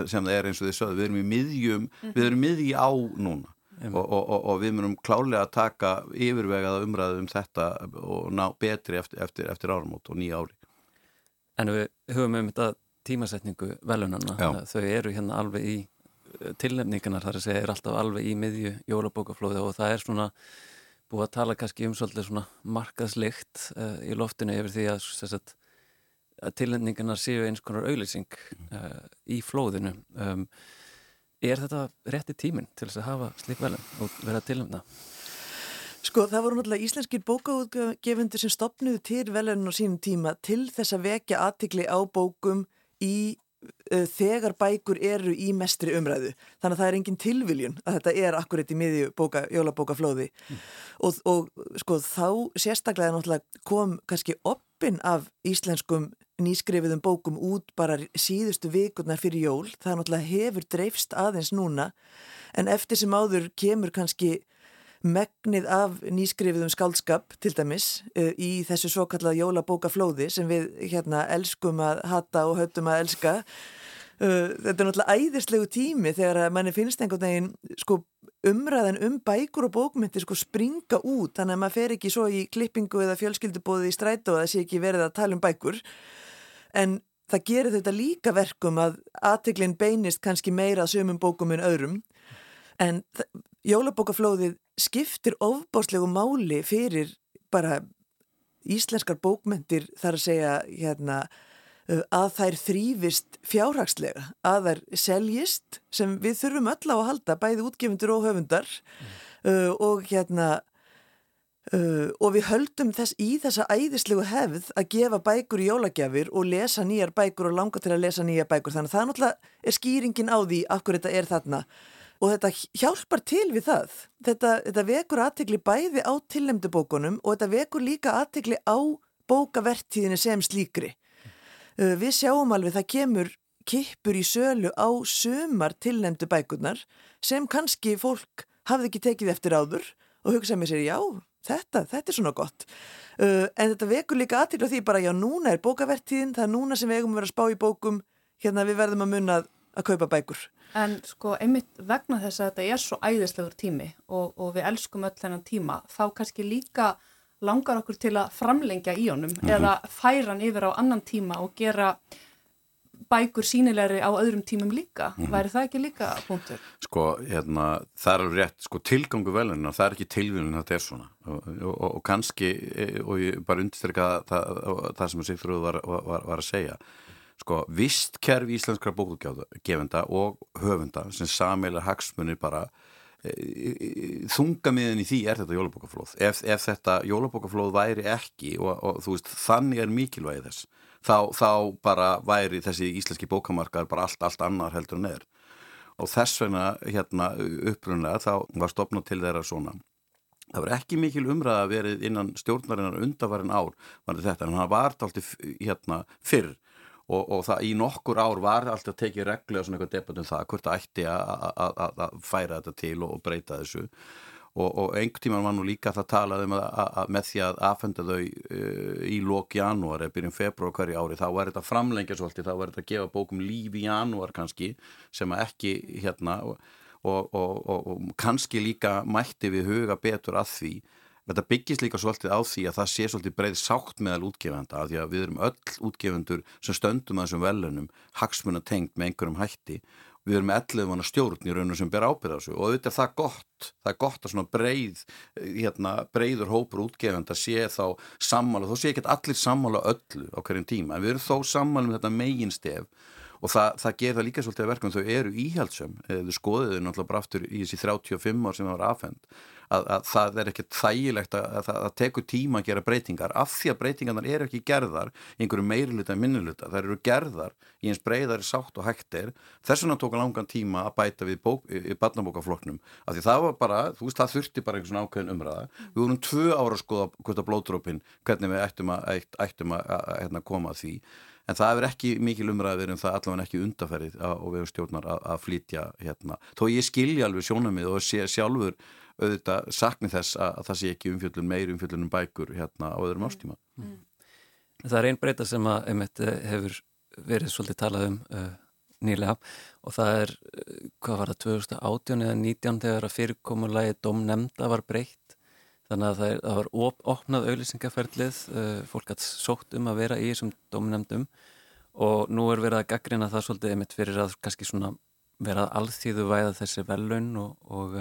Speaker 5: sem það er eins og þið sögðu, við erum í miðjum við erum miðji á núna. -hmm. og, og við munum klálega að taka yfirvegaða umræðu um þetta og ná betri eftir, eftir, eftir áramót og nýja ári.
Speaker 2: En við höfum um þetta tímasetningu velunarna, þau eru hérna alveg í tilnefningarnar þar að segja er alltaf alveg í miðju jólabókaflóði og það er svona búið að tala kannski um svolítið svona markaðslikt uh, í loftinu yfir því að, að, að tilhendingarna séu eins konar auðlýsing uh, í flóðinu. Um, er þetta rétti tíminn til þess að hafa slik velum og vera tilhendna?
Speaker 6: Sko það voru náttúrulega íslenskir bókaútgefundur sem stopnuðu til velunum á sínum tíma til þess að vekja aðtikli á bókum í þegar bækur eru í mestri umræðu. Þannig að það er engin tilviljun að þetta er akkurat í miðju bóka, jólabókaflóði mm. og, og sko þá sérstaklega náttúrulega kom kannski oppin af íslenskum nýskrifiðum bókum út bara síðustu vikurnar fyrir jól. Það náttúrulega hefur dreifst aðeins núna en eftir sem áður kemur kannski megnið af nýskrifiðum skaldskap til dæmis uh, í þessu svo kallað jólabókaflóði sem við hérna elskum að hata og höftum að elska. Uh, þetta er náttúrulega æðislegu tími þegar að manni finnst einhvern veginn sko umræðan um bækur og bókmyndir sko springa út. Þannig að maður fer ekki svo í klippingu eða fjölskyldubóði í strætu og það sé ekki verið að tala um bækur. En það gerir þetta líka verkum að aðteglinn beinist kannski meira sömum bókum en öðrum. En jólabókaflóðið skiptir ofbáslegu máli fyrir bara íslenskar bókmentir þar að segja hérna, uh, að þær þrýfist fjárhagslega, að þær seljist sem við þurfum öll á að halda bæði útgefundur og höfundar mm. uh, og hérna uh, og við höldum þess í þessa æðislegu hefð að gefa bækur í jólagjafir og lesa nýjar bækur og langa til að lesa nýjar bækur þannig að það náttúrulega er skýringin á því af hverju þetta er þarna og þetta hjálpar til við það. Þetta, þetta vekur aðtegli bæði á tilnemdu bókunum og þetta vekur líka aðtegli á bókavertíðinu sem slíkri. Uh, við sjáum alveg það kemur kippur í sölu á sömar tilnemdu bækunar sem kannski fólk hafði ekki tekið eftir áður og hugsaði með sér já, þetta, þetta er svona gott. Uh, en þetta vekur líka aðtegli á því bara já, núna er bókavertíðin, það er núna sem við eigum að vera að spá í bókum, hérna við verðum að munna að kaupa bækur.
Speaker 1: En sko einmitt vegna þess að þetta er svo æðislegur tími og, og við elskum öll þennan tíma, þá kannski líka langar okkur til að framlengja í honum mm -hmm. eða færa hann yfir á annan tíma og gera bækur sínilegri á öðrum tímum líka. Mm -hmm. Væri það ekki líka punktur?
Speaker 5: Sko, hérna, það er rétt, sko, tilgangu velunina, það er ekki tilvílun þetta er svona og, og, og kannski, e, og ég bara undirstryka það, það sem Sigfrúð var, var, var að segja sko vistkerfi íslenskra bókugefenda og höfunda sem samilar hagsmunir bara e, e, þungamiðin í því er þetta jólabókaflóð? Ef, ef þetta jólabókaflóð væri ekki og, og þú veist þannig er mikilvægi þess þá, þá bara væri þessi íslenski bókamarkar bara allt, allt annar heldur en er. Og þess vegna hérna upprunlega þá var stopnað til þeirra svona. Það var ekki mikil umræða að verið innan stjórnarinnar undarvarin ár var þetta en það var alltaf hérna fyrr og, og það í nokkur ár var alltaf tekið reglu og svona eitthvað debatt um það hvort það ætti að færa þetta til og breyta þessu. Og, og einhvern tíman var nú líka það talað um að með því að aðfenda þau uh, í lók janúar eða byrjum februar hverju ári þá var þetta framlengja svolítið, þá var þetta að gefa bókum líf í janúar kannski sem að ekki hérna og, og kannski líka mætti við huga betur að því Þetta byggist líka svolítið á því að það sé svolítið breið sátt meðal útgefenda að því að við erum öll útgefendur sem stöndum að þessum velunum hagsmuna tengt með einhverjum hætti. Við erum ellið vana stjórn í raunum sem ber ábyrða þessu og auðvitað er það gott. Það er gott að svona breið hérna, breiður hópur útgefenda sé þá sammála, þó sé ekki allir sammála öllu á hverjum tíma, en við erum þó sammála um þetta meginstef og það, það ger það líka svolítið að verkum þau eru íhjaldsum, þau skoðiðu náttúrulega bara aftur í þessi 35 ár sem það var afhend að, að það er ekkert þægilegt að, að það tekur tíma að gera breytingar. Af því að breytingarnar eru ekki gerðar í einhverju meiriluta en minniluta, það eru gerðar í eins breyðari sátt og hættir þess vegna tók langan tíma að bæta við bók, barnabókafloknum, af því það var bara þú veist það þurfti bara einhvern svona ákveðin umræða. Við vorum tvö ára að skoða hvort að blótrópin hvernig við ættum að, ættum að, hérna, koma að því. En það er ekki mikil umræðir en það allavega ekki undaferðið og við stjórnar að flytja hérna. Þó ég skilja alveg sjónamið og sé sjálfur auðvitað sakni þess að, að það sé ekki umfjöldun meir umfjöldun um bækur hérna á öðrum mm. ástíma. Mm.
Speaker 2: Það er einn breyta sem að einmitt eh, hefur verið svolítið talað um uh, nýlega og það er, uh, hvað var það, 2018 eða 19 þegar að fyrirkomulagi domnemnda var breytt þannig að það, er, það var op, opnað auðlýsingaferlið, uh, fólk hatt sótt um að vera í þessum domnemndum og nú er verið að gaggrina það svolítið einmitt fyrir að kannski svona vera alþýðu væða þessi velun og, og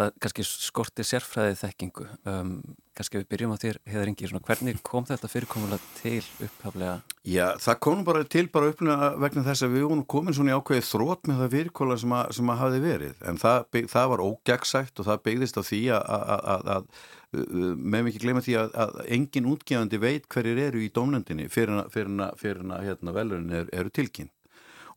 Speaker 2: það kannski skorti sérfræði þekkingu um, kannski við byrjum á þér heðar yngi, hvernig kom þetta fyrirkomulega til upphaflega?
Speaker 5: Já, það kom bara til bara upplega vegna þess að við vorum komin svona í ákveði þrótt með það fyrirkomulega sem, sem að hafi verið. En það, það var ógjagsætt og það byggðist á því að meðum ekki gleyma því að, að engin útgefandi veit hverjir eru í domnendinni fyrir að hérna, velurinn eru, eru tilkynnt.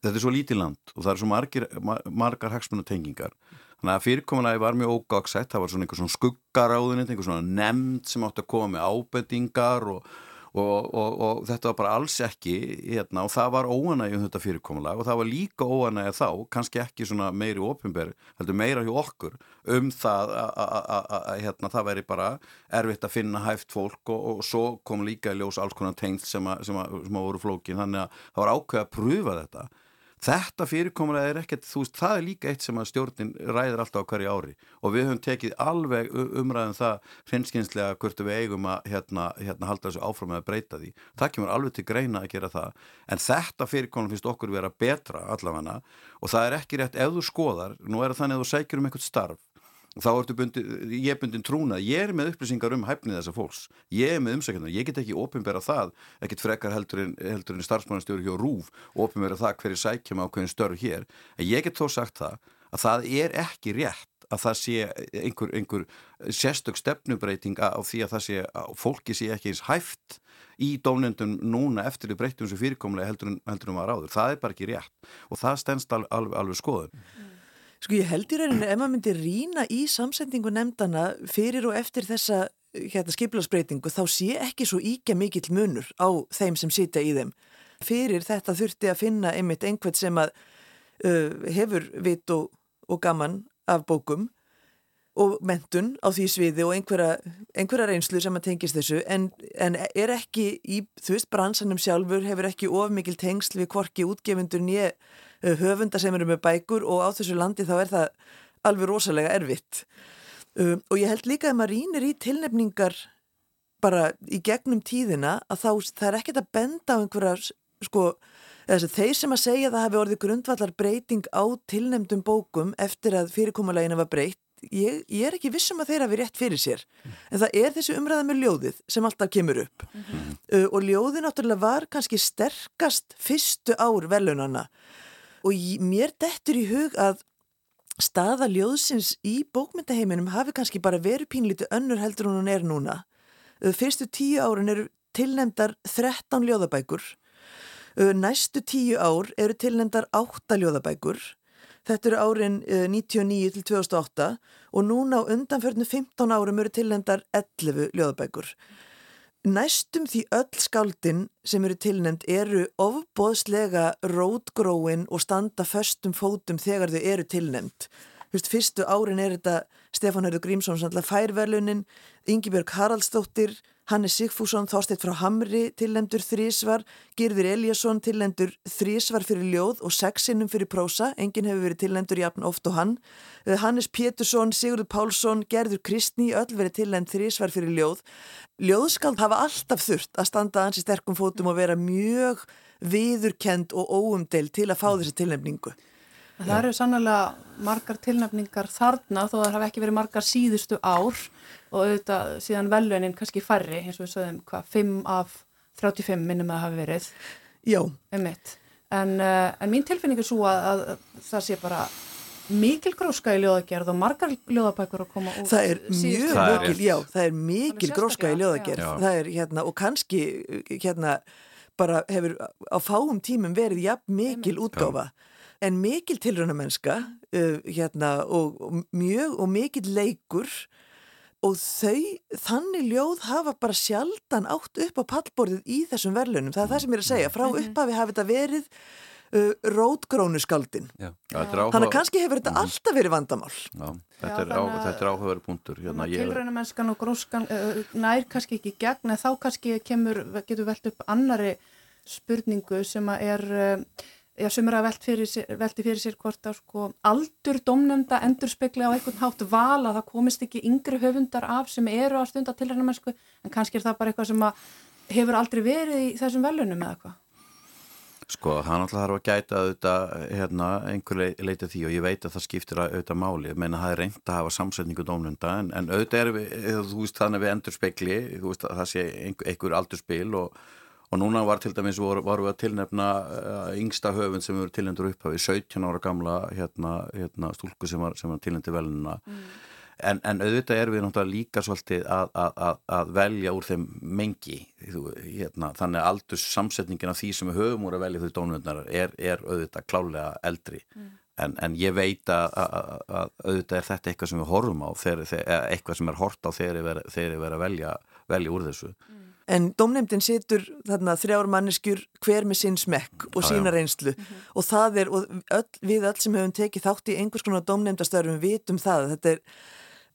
Speaker 5: Þetta er svo lítið land og það er svo margir, margar hagsmunatengingar þannig að fyrirkomulega var mjög ógagsætt, það var svona einhver svona skuggaráðunit, einhver svona nefnd sem átti að koma með ábendingar og, og, og, og þetta var bara alls ekki hérna, og það var óanægi um þetta fyrirkomulega og það var líka óanægi þá, kannski ekki svona meiri ofinberi, heldur meira hjá okkur um það að hérna, það væri bara erfitt að finna hæft fólk og svo kom líka í ljós alls konar tengst sem að, sem að, sem að voru flókin, þannig að það var ákveð að pröfa þetta Þetta fyrirkomulega er ekkert, þú veist, það er líka eitt sem að stjórnin ræðir alltaf á hverju ári og við höfum tekið alveg umræðum um það hrenskinslega hvort við eigum að hérna, hérna halda þessu áfram með að breyta því. Það kemur alveg til greina að gera það en þetta fyrirkomulega finnst okkur vera betra allavega og það er ekki rétt ef þú skoðar, nú er það þannig að þú sækjur um eitthvað starf þá ertu bundin, ég er bundin trúnað. Ég er með upplýsingar um hæfnið þessa fólks. Ég er með umsækjandar, ég get ekki ofinbera það ekkit frekar heldur en, heldur en starfsmannastjóri hjá Rúf, ofinbera það hverju sækjum á hverju störf hér, en ég get þó sagt það að það er ekki rétt að það sé einhver, einhver sérstök stefnubreiting á því að það sé að fólki sé ekki eins hæft í dónendun núna eftir því breytum sem fyrirkomlega heldur en, heldur en var áður, það er bara ekki rétt. Og það
Speaker 6: Sko ég held í rauninu ef maður myndi rína í samsendingu nefndana fyrir og eftir þessa hérna, skipilagsbreytingu þá sé ekki svo íkja mikill munur á þeim sem sitja í þeim. Fyrir þetta þurfti að finna einmitt einhvert sem að uh, hefur vit og, og gaman af bókum og mentun á því sviði og einhverja, einhverja reynslu sem að tengist þessu en, en er ekki í, þú veist, bransanum sjálfur hefur ekki of mikil tengsl við hvorki útgefundur nýja höfunda sem eru með bækur og á þessu landi þá er það alveg rosalega erfitt. Um, og ég held líka að maður rínir í tilnefningar bara í gegnum tíðina að þá það er ekkert að benda á einhverjar sko þeir sem að segja að það hafi orðið grundvallar breyting á tilnefndum bókum eftir að fyrirkomulegina var breytt ég, ég er ekki vissum að þeir hafi rétt fyrir sér. En það er þessi umræða með ljóðið sem alltaf kemur upp. Mm -hmm. uh, og ljóðið náttúrulega var kannski sterkast fyrstu ár velunana og mér dettur í hug að staða ljóðsins í bókmyndaheiminum hafi kannski bara verið pínlítið önnur heldur hún er núna. Fyrstu tíu árun eru tilnemdar 13 ljóðabækur, næstu tíu ár eru tilnemdar 8 ljóðabækur, þetta eru árin 99 til 2008 og núna á undanförnu 15 árum eru tilnemdar 11 ljóðabækur. Næstum því öll skáldin sem eru tilnæmt eru ofbóðslega rótgróin og standa föstum fótum þegar þau eru tilnæmt. Fyrstu árin er þetta Stefán Hörður Grímsson færverlunin, Yngibjörg Haraldsdóttir, Hannes Sigfússon þásteitt frá Hamri tillendur þrísvar, Girðir Eliasson tillendur þrísvar fyrir ljóð og sexinnum fyrir prósa, enginn hefur verið tillendur jafn oft og hann. Eh, Hannes Pétursson, Sigurður Pálsson, Gerður Kristni, öll verið tillend þrísvar fyrir ljóð. Ljóðskald hafa alltaf þurft að standa ansi sterkum fótum og vera mjög viðurkend og óumdel til að fá þessi tilnefningu.
Speaker 1: Það eru sannlega margar tilnefningar þarna þó að það hafi ekki verið margar síðustu ár og auðvitað síðan velunin kannski færri eins og við sögum hvað 5 af 35 minnum að hafi verið.
Speaker 6: Já.
Speaker 1: Um en, uh, en mín tilfinning er svo að, að það sé bara mikil gróska í ljóðagerð og margar ljóðabækur að koma út
Speaker 6: Það er mjög mikil, já, það er mikil gróska í ljóðagerð. Það er hérna og kannski hérna bara hefur á fáum tímum verið jafn mikil útgáfa. já en mikil tilrönamennska uh, hérna, og, og mjög og mikil leikur. Og þau, þannig ljóð hafa bara sjaldan átt upp á pallborðið í þessum verðlunum, það er það sem ég er að segja. Frá mhm. upphafi hafi þetta verið uh, rótgrónu skaldin þannig að kannski hefur þetta mm. alltaf verið vandamál.
Speaker 5: Já, þetta er, á, er áhugaverið punktur.
Speaker 1: Hérna, Tilrönamennskan og gróskan uh, nær kannski ekki gegn en þá kannski kemur, getur velt upp annari spurningu sem að er uh, já, sem er að velti fyrir sér, hvort að sko aldur domnenda endur spekla á einhvern hátt val að það komist ekki yngri höfundar af sem eru á stunda til hérna mennsku en kannski er það bara eitthvað sem að hefur aldrei verið í þessum velunum eða eitthvað?
Speaker 5: Sko, hann alltaf þarf að gæta auðvitað hérna, einhver leita því og ég veit að það skiptir auðvitað máli, ég meina það er reynd að hafa samsetningu dómlunda en, en auðvitað er við, þú veist þannig við endur spekli, þú veist að það sé einhver aldurspil og, og núna var til dæmis, voru, voru við að tilnefna uh, yngsta höfund sem vorum tilnefndur upp við 17 ára gamla hérna, hérna, stúlku sem var, var tilnefndi velina mm. En, en auðvitað er við náttúrulega líka svolítið að, að, að velja úr þeim mengi hérna, þannig að aldurs samsetningin af því sem við höfum úr að velja þau dónvöndar er, er auðvitað klálega eldri mm. en, en ég veit að, að auðvitað er þetta eitthvað sem við horfum á þegar, þegar, eitthvað sem er hort á þegar við verðum að velja, velja úr þessu mm.
Speaker 6: En dómnefndin setur þarna þrjár manneskjur hver með sinn smekk og sína reynslu mm -hmm. og það er, og öll, við öll sem hefum tekið þátt í einhvers konar dómnefndastöðurum vitum það, þetta er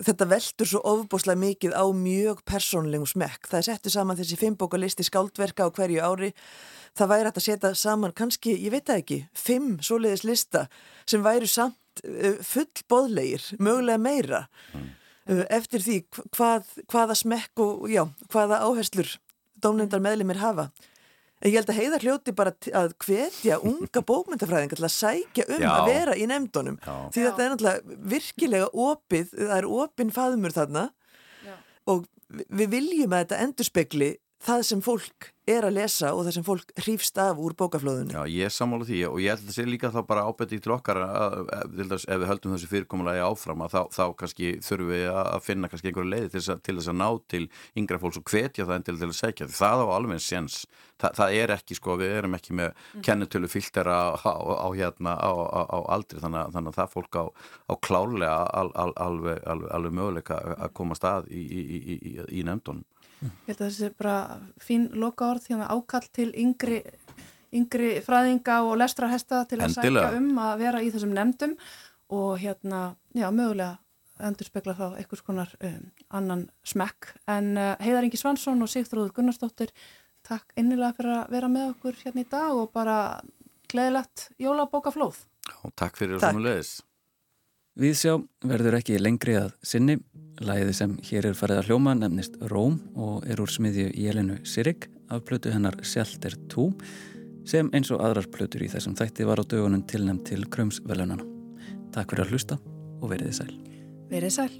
Speaker 6: þetta veldur svo ofbúslega mikið á mjög persónlegum smekk. Það er settu saman þessi fimmbókalisti skáldverka á hverju ári. Það væri hægt að setja saman kannski, ég veit það ekki, fimm svoleiðis lista sem væri samt uh, full boðlegir, mögulega meira mm. Uh, eftir því hvað, hvaða smekk og já, hvaða áherslur dónendar meðlumir hafa. En ég held að heiða hljóti bara að hvetja unga bókmyndafræðinga til að sækja um Já. að vera í nefndunum. Já. Því þetta er náttúrulega virkilega opið, það er opin faðmur þarna Já. og við viljum að þetta endurspegli það sem fólk er að lesa og það sem fólk hrýfst af úr bókaflóðunni.
Speaker 5: Já, ég sammála því og ég held að það sé líka þá bara ábætti til okkar að, ef við höldum þessu fyrirkomulagi áfram að þá, þá kannski þurfum við að finna kannski einhverju leiði til, til þess að ná til yngra fólks og hvetja það en til, til að segja því það á alveg séns, Þa, það er ekki sko, við erum ekki með mm. kennetölu fylgtera á, á, á hérna á, á aldri þannig, þannig að það fólk á klálega al, al, alveg, alveg, alveg möguleika að koma stað í, í, í, í nefndunum.
Speaker 1: Ég held að þessi bara fín loka orð því að ákall til yngri, yngri fræðinga og lestrarhesta til að
Speaker 5: Endilega.
Speaker 1: sækja um að vera í þessum nefndum og hérna, já, mögulega endur spekla þá einhvers konar um, annan smekk. En uh, Heiðar Ingi Svansson og Sigþróður Gunnarsdóttir, takk innilega fyrir að vera með okkur hérna í dag og bara gleðilegt jólabókaflóð.
Speaker 5: Já, takk fyrir það sem við leiðis.
Speaker 2: Viðsjá verður ekki lengri að sinni. Læði sem hér er farið að hljóma nefnist Róm og er úr smiðju Jelinu Sirik af plötu hennar Shelter 2 sem eins og aðrar plötur í þessum þætti var á dögunum tilnæmt til Krömsvelunana. Takk fyrir að hlusta og veriði sæl.
Speaker 1: Veriði sæl.